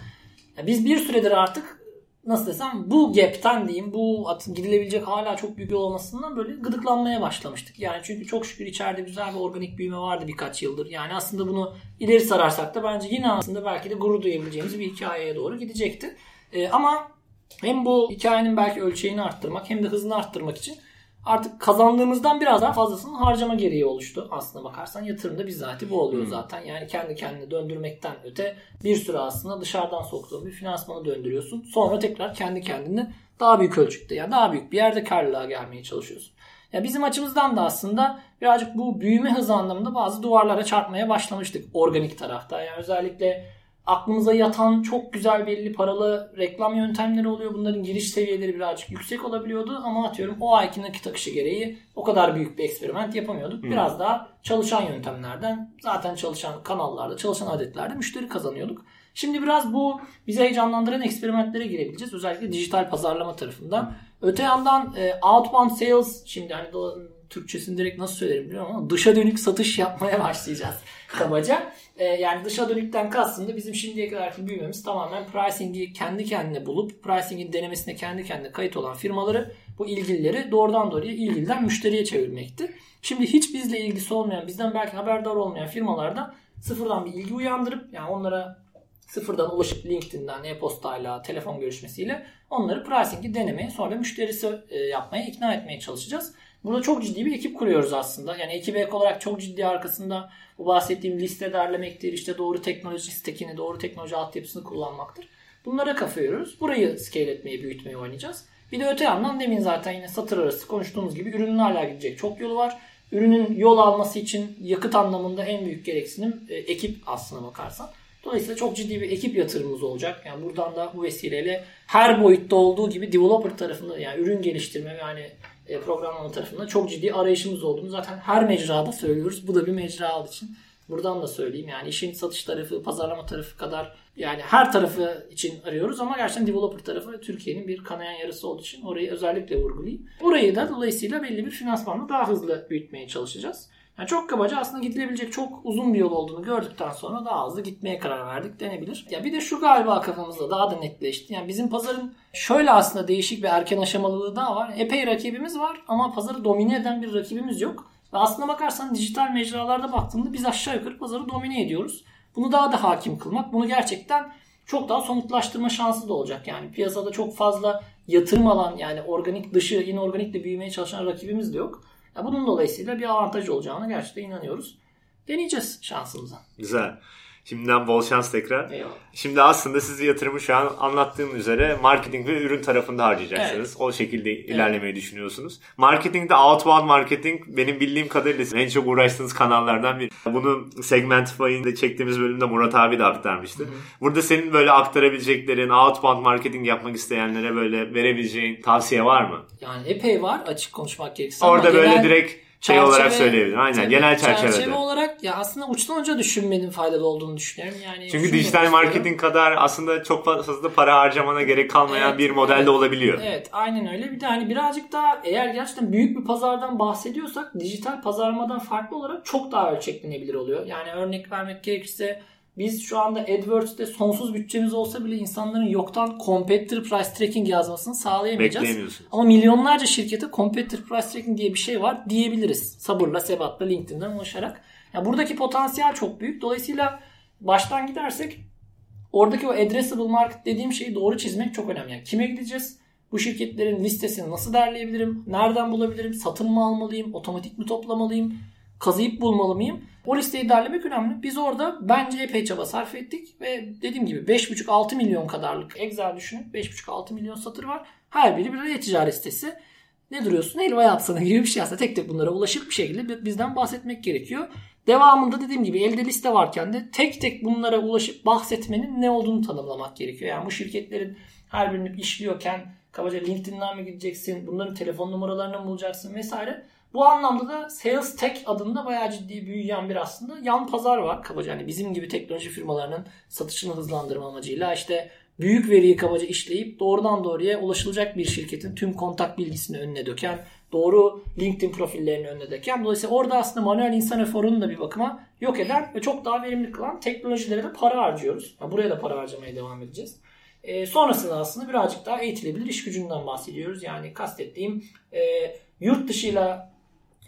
biz bir süredir artık nasıl desem bu gap'ten diyeyim bu gidilebilecek hala çok büyük yol olmasından böyle gıdıklanmaya başlamıştık. Yani çünkü çok şükür içeride güzel bir organik büyüme vardı birkaç yıldır. Yani aslında bunu ileri sararsak da bence yine aslında belki de gurur duyabileceğimiz bir hikayeye doğru gidecekti. Ee, ama hem bu hikayenin belki ölçeğini arttırmak hem de hızını arttırmak için artık kazandığımızdan biraz daha fazlasını harcama gereği oluştu. Aslına bakarsan yatırımda bizzati bu oluyor zaten. Yani kendi kendine döndürmekten öte bir süre aslında dışarıdan soktuğun bir finansmanı döndürüyorsun. Sonra tekrar kendi kendine daha büyük ölçekte yani daha büyük bir yerde karlılığa gelmeye çalışıyorsun. Ya bizim açımızdan da aslında birazcık bu büyüme hızı anlamında bazı duvarlara çarpmaya başlamıştık organik tarafta. Yani özellikle aklımıza yatan çok güzel belli paralı reklam yöntemleri oluyor. Bunların giriş seviyeleri birazcık yüksek olabiliyordu ama atıyorum o ayki nakit akışı gereği o kadar büyük bir eksperiment yapamıyorduk. Biraz daha çalışan yöntemlerden zaten çalışan kanallarda, çalışan adetlerde müşteri kazanıyorduk. Şimdi biraz bu bizi heyecanlandıran eksperimentlere girebileceğiz. Özellikle dijital pazarlama tarafından. Öte yandan e, outbound sales şimdi hani Türkçesini direkt nasıl söylerim bilmiyorum ama dışa dönük satış yapmaya başlayacağız kabaca. E, yani dışa dönükten kastım da bizim şimdiye kadarki büyümemiz tamamen pricing'i kendi kendine bulup pricing'in denemesine kendi kendine kayıt olan firmaları bu ilgilileri doğrudan doğruya ilgiliden müşteriye çevirmekti. Şimdi hiç bizle ilgisi olmayan, bizden belki haberdar olmayan firmalarda sıfırdan bir ilgi uyandırıp yani onlara sıfırdan ulaşıp LinkedIn'den, e-postayla, telefon görüşmesiyle onları pricing'i denemeye sonra müşterisi e, yapmaya ikna etmeye çalışacağız. Burada çok ciddi bir ekip kuruyoruz aslında. Yani ekip ek olarak çok ciddi arkasında bu bahsettiğim liste derlemektir, işte doğru teknoloji stekini, doğru teknoloji altyapısını kullanmaktır. Bunlara kafa yoruyoruz. Burayı scale etmeye, büyütmeye oynayacağız. Bir de öte yandan demin zaten yine satır arası konuştuğumuz gibi ürünün hala gidecek çok yolu var. Ürünün yol alması için yakıt anlamında en büyük gereksinim e, ekip aslına bakarsan. Dolayısıyla çok ciddi bir ekip yatırımımız olacak. Yani buradan da bu vesileyle her boyutta olduğu gibi developer tarafında yani ürün geliştirme yani programlama tarafında çok ciddi arayışımız olduğunu zaten her mecrada söylüyoruz. Bu da bir mecra olduğu için buradan da söyleyeyim. Yani işin satış tarafı, pazarlama tarafı kadar yani her tarafı için arıyoruz ama gerçekten developer tarafı Türkiye'nin bir kanayan yarısı olduğu için orayı özellikle vurgulayayım. Orayı da dolayısıyla belli bir finansmanla daha hızlı büyütmeye çalışacağız. Yani çok kabaca aslında gidilebilecek çok uzun bir yol olduğunu gördükten sonra daha hızlı gitmeye karar verdik denebilir. Ya bir de şu galiba kafamızda daha da netleşti. Yani bizim pazarın şöyle aslında değişik bir erken aşamalılığı daha var. Epey rakibimiz var ama pazarı domine eden bir rakibimiz yok. Ve aslına bakarsan dijital mecralarda baktığında biz aşağı yukarı pazarı domine ediyoruz. Bunu daha da hakim kılmak, bunu gerçekten çok daha somutlaştırma şansı da olacak. Yani piyasada çok fazla yatırım alan yani organik dışı yine organikle büyümeye çalışan rakibimiz de yok. Bunun dolayısıyla bir avantaj olacağına gerçekten inanıyoruz. Deneyeceğiz şansımıza. Güzel. Şimdiden bol şans tekrar. Eyvallah. Şimdi aslında siz yatırımı şu an anlattığım üzere marketing ve ürün tarafında harcayacaksınız. O şekilde ilerlemeyi düşünüyorsunuz. Marketingde outbound marketing benim bildiğim kadarıyla en çok uğraştığınız kanallardan biri. Bunu Segmentify'inde çektiğimiz bölümde Murat abi de aktarmıştı. Burada senin böyle aktarabileceklerin, outbound marketing yapmak isteyenlere böyle verebileceğin tavsiye var mı? Yani epey var açık konuşmak gerekirse. Orada ama böyle genel direkt şey çerçeve- olarak söyleyebilirim. Aynen Tabii, genel çerçevede. Çerçeve olarak ya aslında uçtan uca düşünmenin faydalı olduğunu düşünüyorum. Yani Çünkü dijital marketing kadar aslında çok fazla para harcamana gerek kalmayan Evet, bir modelde evet. olabiliyor. Evet aynen öyle. Bir de hani birazcık daha eğer gerçekten büyük bir pazardan bahsediyorsak dijital pazarlamadan farklı olarak çok daha ölçeklenebilir oluyor. Yani örnek vermek gerekirse biz şu anda AdWords'te sonsuz bütçemiz olsa bile insanların yoktan competitor price tracking yazmasını sağlayamayacağız. Ama milyonlarca şirkete competitor price tracking diye bir şey var diyebiliriz. Sabırla, sebatla LinkedIn'den ulaşarak. Yani buradaki potansiyel çok büyük. Dolayısıyla baştan gidersek oradaki o addressable market dediğim şeyi doğru çizmek çok önemli. Yani kime gideceğiz? Bu şirketlerin listesini nasıl derleyebilirim? Nereden bulabilirim? Satın mı almalıyım? Otomatik mi toplamalıyım? Kazıyıp bulmalı mıyım? O listeyi derlemek önemli. Biz orada bence epey çaba sarf ettik ve dediğim gibi 5,5-6 milyon kadarlık Excel düşünün. 5,5-6 milyon satır var. Her biri bir e-ticaret sitesi. Ne duruyorsun? Helva yapsana gibi bir şey aslında. Tek tek bunlara ulaşıp bir şekilde bizden bahsetmek gerekiyor. Devamında dediğim gibi elde liste varken de tek tek bunlara ulaşıp bahsetmenin ne olduğunu tanımlamak gerekiyor. Yani bu şirketlerin her birini işliyorken kabaca LinkedIn'den mi gideceksin, bunların telefon numaralarını mı bulacaksın vesaire. Bu anlamda da Sales Tech adında bayağı ciddi büyüyen bir aslında yan pazar var. Kabaca hani bizim gibi teknoloji firmalarının satışını hızlandırma amacıyla işte büyük veriyi kabaca işleyip doğrudan doğruya ulaşılacak bir şirketin tüm kontak bilgisini önüne döken, doğru LinkedIn profillerini önüne döken. Dolayısıyla orada aslında manuel insan eforunu da bir bakıma yok eden ve çok daha verimli kılan teknolojilere de para harcıyoruz. Yani buraya da para harcamaya devam edeceğiz. E, sonrasında aslında birazcık daha eğitilebilir iş gücünden bahsediyoruz. Yani kastettiğim e, yurt dışıyla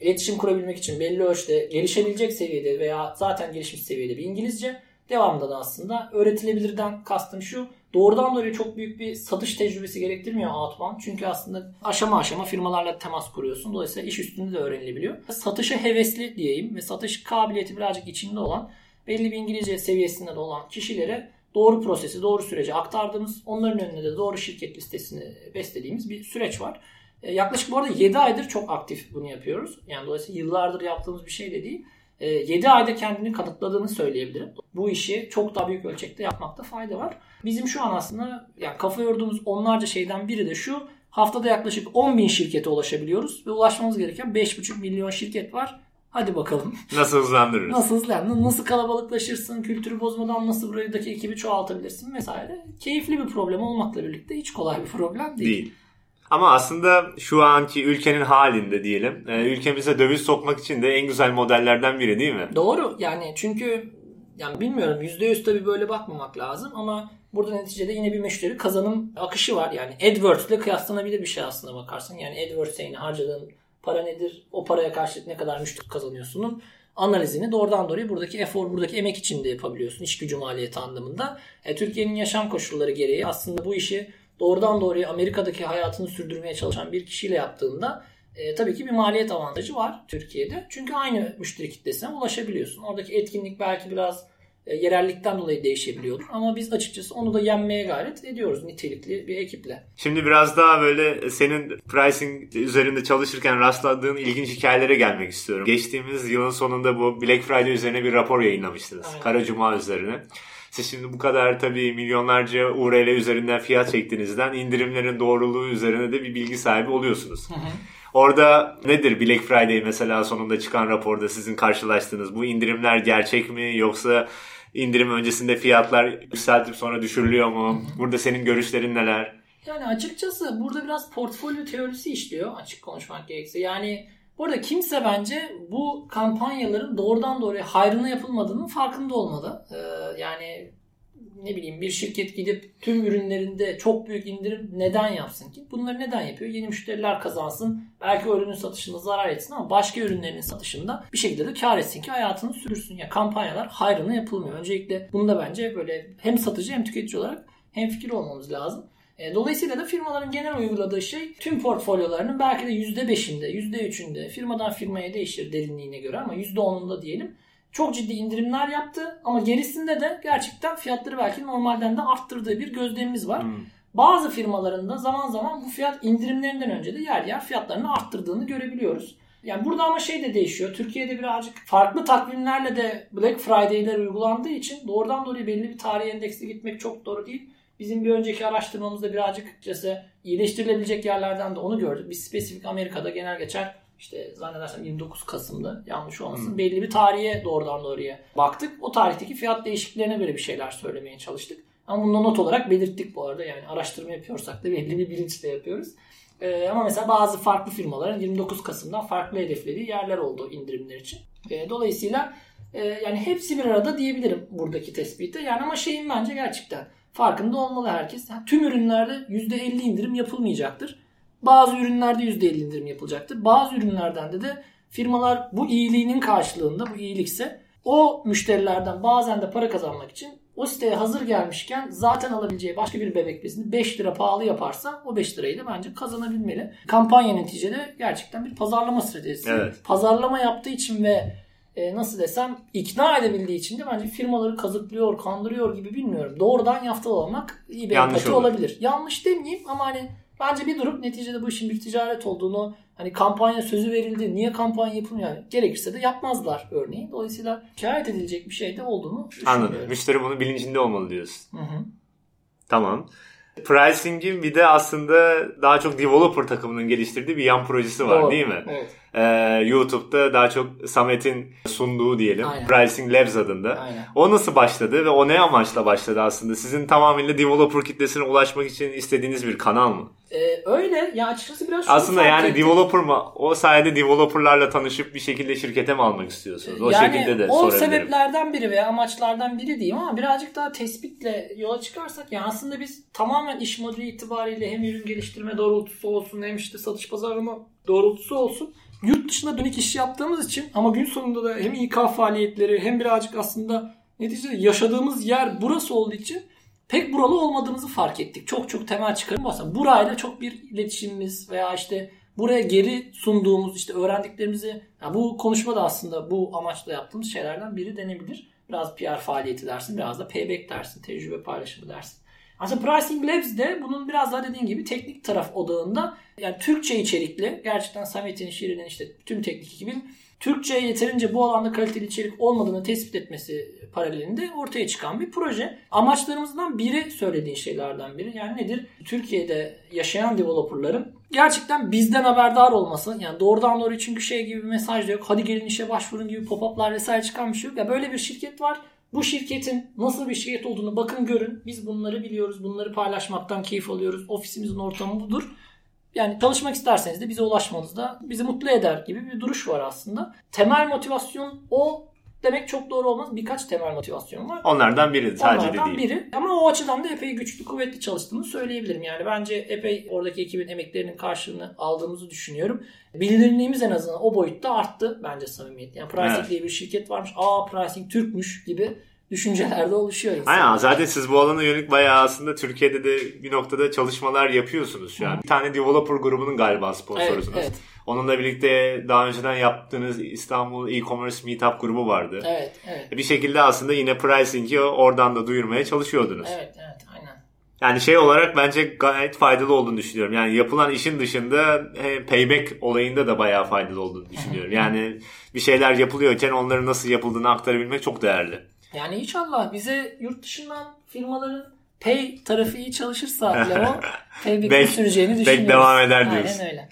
iletişim kurabilmek için belli ölçüde gelişebilecek seviyede veya zaten gelişmiş seviyede bir İngilizce devamında da aslında öğretilebilirden kastım şu doğrudan doğruya çok büyük bir satış tecrübesi gerektirmiyor outbound. Çünkü aslında aşama aşama firmalarla temas kuruyorsun. Dolayısıyla iş üstünde de öğrenilebiliyor. Satışa hevesli diyeyim ve satış kabiliyeti birazcık içinde olan belli bir İngilizce seviyesinde de olan kişilere doğru prosesi, doğru süreci aktardığımız, onların önüne de doğru şirket listesini beslediğimiz bir süreç var. E, yaklaşık bu arada 7 aydır çok aktif bunu yapıyoruz. Yani dolayısıyla yıllardır yaptığımız bir şey de değil. 7 e, ayda kendini kanıtladığını söyleyebilirim. Bu işi çok daha büyük ölçekte yapmakta fayda var. Bizim şu an aslında yani kafa yorduğumuz onlarca şeyden biri de şu. Haftada yaklaşık 10 bin şirkete ulaşabiliyoruz ve ulaşmamız gereken 5,5 milyon şirket var. Hadi bakalım. Nasıl hızlandırırız? Nasıl hızlandırırız? Nasıl kalabalıklaşırsın? Kültürü bozmadan nasıl buradaki ekibi çoğaltabilirsin vesaire. Keyifli bir problem olmakla birlikte hiç kolay bir problem değil. Değil. Ama aslında şu anki ülkenin halinde diyelim. E, ülkemize döviz sokmak için de en güzel modellerden biri değil mi? Doğru. Yani çünkü yani bilmiyorum %100 tabii böyle bakmamak lazım ama burada neticede yine bir müşteri kazanım akışı var. Yani AdWords ile kıyaslanabilir bir şey aslında bakarsın. Yani AdWords'e yine harcadığın para nedir? O paraya karşılık ne kadar müşteri kazanıyorsunun analizini doğrudan doğruya buradaki efor, buradaki emek içinde yapabiliyorsun. iş gücü maliyeti anlamında. E, Türkiye'nin yaşam koşulları gereği aslında bu işi doğrudan doğruya Amerika'daki hayatını sürdürmeye çalışan bir kişiyle yaptığında e, tabii ki bir maliyet avantajı var Türkiye'de. Çünkü aynı müşteri kitlesine ulaşabiliyorsun. Oradaki etkinlik belki biraz e, yerellikten dolayı değişebiliyordur. Ama biz açıkçası onu da yenmeye gayret ediyoruz nitelikli bir ekiple. Şimdi biraz daha böyle senin pricing üzerinde çalışırken rastladığın ilginç hikayelere gelmek istiyorum. Geçtiğimiz yılın sonunda bu Black Friday üzerine bir rapor yayınlamıştınız. Aynen. Kara Cuma üzerine. Siz şimdi bu kadar tabii milyonlarca URL üzerinden fiyat çektiğinizden indirimlerin doğruluğu üzerine de bir bilgi sahibi oluyorsunuz. Hı hı. Orada nedir Black Friday mesela sonunda çıkan raporda sizin karşılaştığınız bu indirimler gerçek mi yoksa indirim öncesinde fiyatlar yükseltip sonra düşürülüyor mu? Burada senin görüşlerin neler? Yani açıkçası burada biraz portfolyo teorisi işliyor açık konuşmak gerekirse. Yani burada kimse bence bu kampanyaların doğrudan doğruya hayrına yapılmadığının farkında olmalı. Ee, yani ne bileyim bir şirket gidip tüm ürünlerinde çok büyük indirim neden yapsın ki? Bunları neden yapıyor? Yeni müşteriler kazansın. Belki o ürünün satışında zarar etsin ama başka ürünlerin satışında bir şekilde de kar etsin ki hayatını sürdürsün. Ya kampanyalar hayrına yapılmıyor. Öncelikle bunu da bence böyle hem satıcı hem tüketici olarak hem fikir olmamız lazım. E, dolayısıyla da firmaların genel uyguladığı şey tüm portfolyolarının belki de %5'inde, %3'ünde firmadan firmaya değişir derinliğine göre ama %10'unda diyelim çok ciddi indirimler yaptı ama gerisinde de gerçekten fiyatları belki normalden de arttırdığı bir gözlemimiz var. Hmm. Bazı firmaların zaman zaman bu fiyat indirimlerinden önce de yer yer fiyatlarını arttırdığını görebiliyoruz. Yani burada ama şey de değişiyor. Türkiye'de birazcık farklı takvimlerle de Black Friday'ler uygulandığı için doğrudan doğruya belli bir tarihi endeksle gitmek çok doğru değil. Bizim bir önceki araştırmamızda birazcık açıkçası iyileştirilebilecek yerlerden de onu gördük. Biz spesifik Amerika'da genel geçer işte zannedersem 29 Kasım'da yanlış olmasın. Hmm. Belli bir tarihe doğrudan doğruya baktık. O tarihteki fiyat değişikliklerine göre bir şeyler söylemeye çalıştık. Ama bunu not olarak belirttik bu arada. Yani araştırma yapıyorsak da belli bir bilinçle yapıyoruz. Ee, ama mesela bazı farklı firmaların 29 Kasım'dan farklı hedeflediği yerler oldu indirimler için. Ee, dolayısıyla e, yani hepsi bir arada diyebilirim buradaki tespitte. Yani ama şeyin bence gerçekten farkında olmalı herkes. Yani tüm ürünlerde %50 indirim yapılmayacaktır. Bazı ürünlerde %50 indirim yapılacaktır. Bazı ürünlerden de de firmalar bu iyiliğinin karşılığında bu iyilikse o müşterilerden bazen de para kazanmak için o siteye hazır gelmişken zaten alabileceği başka bir bebek bezini 5 lira pahalı yaparsa o 5 lirayı da bence kazanabilmeli. Kampanya neticede gerçekten bir pazarlama stratejisi. Evet. Pazarlama yaptığı için ve e, nasıl desem ikna edebildiği için de bence firmaları kazıklıyor, kandırıyor gibi bilmiyorum. Doğrudan yaftalamak iyi bir empati olabilir. Yanlış demeyeyim ama hani Bence bir durup neticede bu işin bir ticaret olduğunu hani kampanya sözü verildi. Niye kampanya yapılmıyor? Yani gerekirse de yapmazlar örneğin. Dolayısıyla şikayet edilecek bir şey de olduğunu düşünüyorum. Anladım. Müşteri bunun bilincinde olmalı diyorsun. Hı hı. Tamam. Pricing'in bir de aslında daha çok developer takımının geliştirdiği bir yan projesi var Doğru. değil mi? Evet. Ee, YouTube'da daha çok Samet'in sunduğu diyelim. Aynen. Pricing Labs adında. Aynen. O nasıl başladı ve o ne amaçla başladı aslında? Sizin tamamıyla developer kitlesine ulaşmak için istediğiniz bir kanal mı? Ee, öyle ya açıkçası biraz Aslında yani ettim. developer mı? O sayede developerlarla tanışıp bir şekilde şirkete mi almak istiyorsunuz? O yani şekilde de o sebeplerden biri veya amaçlardan biri diyeyim ama birazcık daha tespitle yola çıkarsak yani aslında biz tamamen iş modeli itibariyle hem ürün geliştirme doğrultusu olsun hem işte satış pazarlama doğrultusu olsun yurt dışına dönük iş yaptığımız için ama gün sonunda da hem İK faaliyetleri hem birazcık aslında neticede yaşadığımız yer burası olduğu için pek buralı olmadığımızı fark ettik. Çok çok temel çıkarım aslında. Burayla çok bir iletişimimiz veya işte buraya geri sunduğumuz işte öğrendiklerimizi yani bu konuşma da aslında bu amaçla yaptığımız şeylerden biri denebilir. Biraz PR faaliyeti dersin, biraz da payback dersin, tecrübe paylaşımı dersin. Aslında Pricing Labs de bunun biraz daha dediğin gibi teknik taraf odağında yani Türkçe içerikli gerçekten Samet'in, Şirin'in işte tüm teknik ekibin Türkçe'ye yeterince bu alanda kaliteli içerik olmadığını tespit etmesi paralelinde ortaya çıkan bir proje. Amaçlarımızdan biri söylediğin şeylerden biri. Yani nedir? Türkiye'de yaşayan developerların gerçekten bizden haberdar olması. Yani doğrudan doğruya çünkü şey gibi bir mesaj da yok. Hadi gelin işe başvurun gibi pop-up'lar vesaire çıkan bir şey yok. Ya böyle bir şirket var. Bu şirketin nasıl bir şirket olduğunu bakın görün. Biz bunları biliyoruz. Bunları paylaşmaktan keyif alıyoruz. Ofisimizin ortamı budur. Yani çalışmak isterseniz de bize ulaşmanız da bizi mutlu eder gibi bir duruş var aslında. Temel motivasyon o demek çok doğru olmaz. Birkaç temel motivasyon var. Onlardan biri sadece de Onlardan değil. biri. Ama o açıdan da epey güçlü, kuvvetli çalıştığını söyleyebilirim. Yani bence epey oradaki ekibin emeklerinin karşılığını aldığımızı düşünüyorum. Bilinirliğimiz en azından o boyutta arttı bence samimiyet. Yani Pricing Evet. diye bir şirket varmış. Aa Pricing Türkmüş gibi düşüncelerde oluşuyor insan. Aynen zaten siz bu alana yönelik bayağı aslında Türkiye'de de bir noktada çalışmalar yapıyorsunuz şu an. Bir tane developer grubunun galiba Evet, sponsorusunuz. evet, Onunla birlikte daha önceden yaptığınız İstanbul e-commerce meetup grubu vardı. evet, evet. Bir şekilde aslında yine pricing'i oradan da duyurmaya çalışıyordunuz. Evet, evet, aynen. Yani şey olarak bence gayet faydalı olduğunu düşünüyorum. Yani yapılan işin dışında he, payback olayında da bayağı faydalı olduğunu düşünüyorum. Yani bir şeyler yapılıyorken onların nasıl yapıldığını aktarabilmek çok değerli. Yani inşallah bize yurt dışından firmaların pay tarafı iyi çalışırsa payback'in Bek- süreceğini bek düşünüyoruz. devam eder diyoruz. Aynen öyle.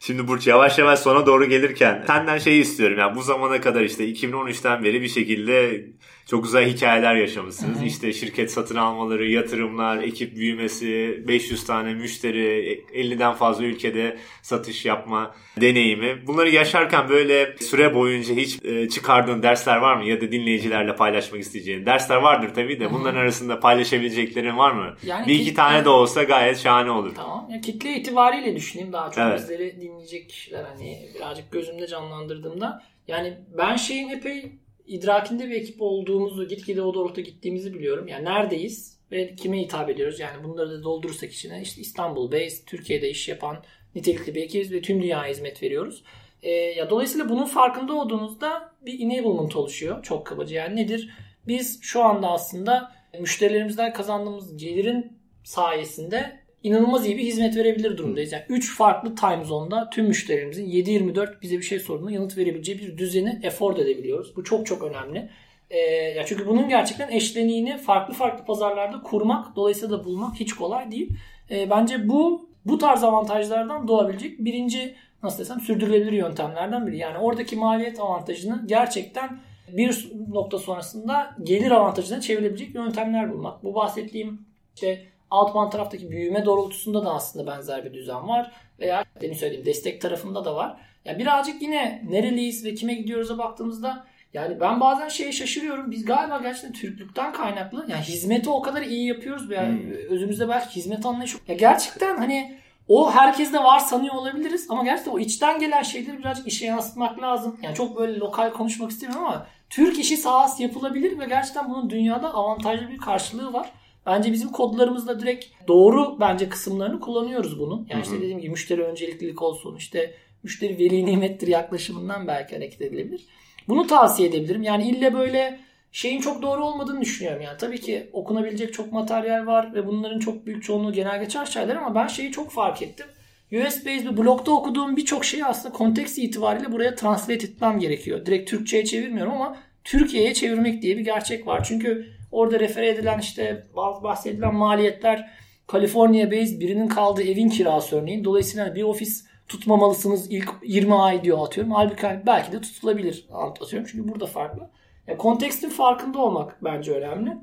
Şimdi Burç yavaş yavaş sona doğru gelirken senden şeyi istiyorum. Yani bu zamana kadar işte 2013'ten beri bir şekilde çok güzel hikayeler yaşamışsınız. İşte şirket satın almaları, yatırımlar, ekip büyümesi, 500 tane müşteri, 50'den fazla ülkede satış yapma deneyimi. Bunları yaşarken böyle süre boyunca hiç e, çıkardığın dersler var mı? Ya da dinleyicilerle paylaşmak isteyeceğin dersler vardır tabii de. Bunların arasında paylaşabileceklerin var mı? Yani bir iki ki- tane de olsa gayet şahane olur. Tamam. Ya kitle itibariyle düşüneyim daha çok Evet. bizleri dinleyecek kişiler hani birazcık gözümde canlandırdığımda. Yani ben şeyin epey idrakinde bir ekip olduğumuzu, gitgide o doğrultuda gittiğimizi biliyorum. Yani neredeyiz ve kime hitap ediyoruz? Yani bunları da doldurursak içine işte İstanbul based, Türkiye'de iş yapan nitelikli bir ekibiz ve tüm dünyaya hizmet veriyoruz. Ee, ya dolayısıyla bunun farkında olduğunuzda bir enablement oluşuyor. Çok kabaca yani nedir? Biz şu anda aslında müşterilerimizden kazandığımız gelirin sayesinde inanılmaz iyi bir hizmet verebilir durumdayız. Yani 3 farklı time zone'da tüm müşterilerimizin 7-24 bize bir şey sorduğunda yanıt verebileceği bir düzeni afford edebiliyoruz. Bu çok çok önemli. Ee, ya çünkü bunun gerçekten eşleniğini farklı farklı pazarlarda kurmak, dolayısıyla da bulmak hiç kolay değil. Ee, bence bu bu tarz avantajlardan doğabilecek birinci nasıl desem sürdürülebilir yöntemlerden biri. Yani oradaki maliyet avantajını gerçekten bir nokta sonrasında gelir avantajına çevirebilecek yöntemler bulmak. Bu bahsettiğim işte outbound taraftaki büyüme doğrultusunda da aslında benzer bir düzen var. Veya demin söylediğim destek tarafında da var. Yani birazcık yine nereliyiz ve kime gidiyoruz'a baktığımızda yani ben bazen şeye şaşırıyorum. Biz galiba gerçekten Türklükten kaynaklı. Yani hizmeti o kadar iyi yapıyoruz. Yani özümüzde belki hizmet anlayışı. Ya gerçekten hani o herkeste var sanıyor olabiliriz ama gerçekten o içten gelen şeyleri birazcık işe yansıtmak lazım. Yani çok böyle lokal konuşmak istemiyorum ama Türk işi sahası yapılabilir ve gerçekten bunun dünyada avantajlı bir karşılığı var. Bence bizim kodlarımızda direkt doğru bence kısımlarını kullanıyoruz bunun. Yani işte dediğim gibi müşteri önceliklilik olsun işte müşteri veli nimettir yaklaşımından belki hareket edilebilir. Bunu tavsiye edebilirim. Yani ille böyle şeyin çok doğru olmadığını düşünüyorum. Yani tabii ki okunabilecek çok materyal var ve bunların çok büyük çoğunluğu genel geçer şeyler ama ben şeyi çok fark ettim. US based bir blogda okuduğum birçok şeyi aslında konteks itibariyle buraya translate etmem gerekiyor. Direkt Türkçe'ye çevirmiyorum ama Türkiye'ye çevirmek diye bir gerçek var. Çünkü orada refere edilen işte bahsedilen maliyetler California based birinin kaldığı evin kirası örneğin. Dolayısıyla bir ofis tutmamalısınız ilk 20 ay diyor atıyorum. Halbuki hani belki de tutulabilir atıyorum. Çünkü burada farklı. Ya kontekstin farkında olmak bence önemli.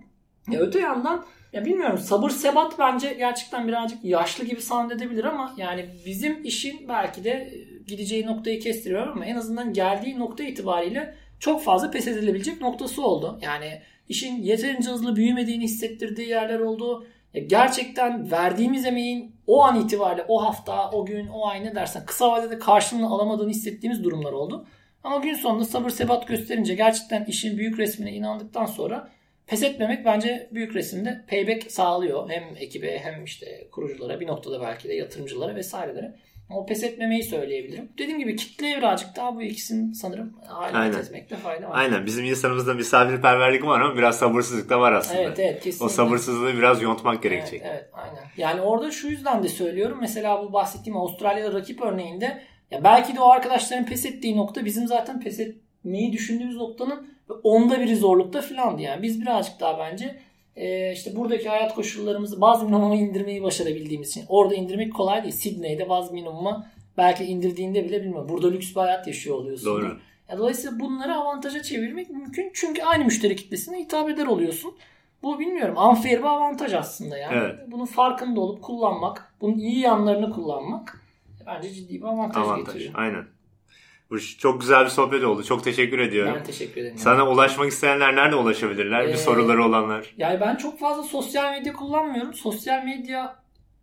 Ya öte yandan ya bilmiyorum sabır sebat bence gerçekten birazcık yaşlı gibi zannedebilir ama yani bizim işin belki de gideceği noktayı kestiriyor ama en azından geldiği nokta itibariyle çok fazla pes edilebilecek noktası oldu. Yani işin yeterince hızlı büyümediğini hissettirdiği yerler oldu. Gerçekten verdiğimiz emeğin o an itibariyle o hafta, o gün, o ay ne dersen kısa vadede karşılığını alamadığını hissettiğimiz durumlar oldu. Ama gün sonunda sabır sebat gösterince gerçekten işin büyük resmine inandıktan sonra pes etmemek bence büyük resimde payback sağlıyor. Hem ekibe hem işte kuruculara bir noktada belki de yatırımcılara vesairelere. O pes etmemeyi söyleyebilirim. Dediğim gibi kitleye birazcık daha bu ikisini sanırım alet etmekte fayda var. Aynen. Bizim insanımızda misafirperverlik var ama biraz sabırsızlık da var aslında. Evet evet kesinlikle. O sabırsızlığı biraz yontmak gerekecek. Evet, evet aynen. Yani orada şu yüzden de söylüyorum. Mesela bu bahsettiğim Avustralya'da rakip örneğinde ya belki de o arkadaşların pes ettiği nokta bizim zaten pes etmeyi düşündüğümüz noktanın onda biri zorlukta filandı yani. Biz birazcık daha bence e, işte buradaki hayat koşullarımızı bazı minimuma indirmeyi başarabildiğimiz için. Orada indirmek kolay değil. Sydney'de bazı minimuma belki indirdiğinde bile bilmiyorum. Burada lüks bir hayat yaşıyor oluyorsun. Doğru. Ya dolayısıyla bunları avantaja çevirmek mümkün. Çünkü aynı müşteri kitlesine hitap eder oluyorsun. Bu bilmiyorum unfair bir avantaj aslında yani. Evet. Bunun farkında olup kullanmak, bunun iyi yanlarını kullanmak bence ciddi bir avantaj, Avantaj. getiriyor. Aynen. Bu çok güzel bir sohbet oldu. Çok teşekkür ediyorum. Ben teşekkür ederim. Sana ulaşmak isteyenler nerede ulaşabilirler? Bir Ee, soruları olanlar. Yani ben çok fazla sosyal medya kullanmıyorum. Sosyal medya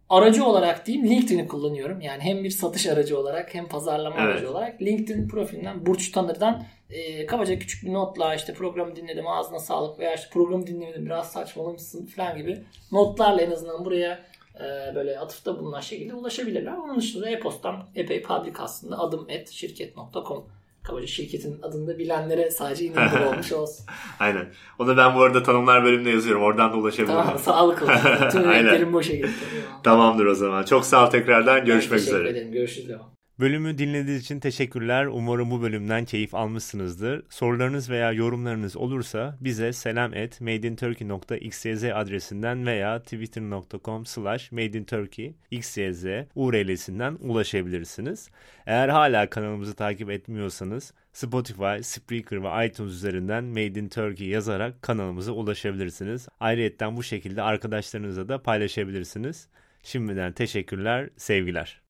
aracı olarak diyeyim LinkedIn'i kullanıyorum. Yani hem bir satış aracı olarak hem pazarlama Evet. aracı olarak. LinkedIn profilinden Burç Tanır'dan e, kabaca küçük bir notla işte programı dinledim ağzına sağlık veya işte programı dinlemedim biraz saçmalamışsın falan gibi notlarla en azından buraya e, böyle atıfta bulunan şekilde ulaşabilirler. Onun dışında e-postam epey public aslında adım et şirket.com kabaca şirketin adını da bilenlere sadece inanılır olmuş olsun. Aynen. Onu ben bu arada tanımlar bölümünde yazıyorum. Oradan da ulaşabilirler. Tamam sağlık olsun. Tüm Aynen. emeklerim boşa gitti. Tamamdır o zaman. Çok sağ ol tekrardan. Görüşmek Teşekkür üzere. ederim. Görüşürüz. Devam. Bölümü dinlediğiniz için teşekkürler. Umarım bu bölümden keyif almışsınızdır. Sorularınız veya yorumlarınız olursa bize selam et madeinturkey.xyz adresinden veya twitter.com slash madeinturkey xyz URL'sinden ulaşabilirsiniz. Eğer hala kanalımızı takip etmiyorsanız Spotify, Spreaker ve iTunes üzerinden Made in Turkey yazarak kanalımıza ulaşabilirsiniz. Ayrıca bu şekilde arkadaşlarınızla da paylaşabilirsiniz. Şimdiden teşekkürler, sevgiler.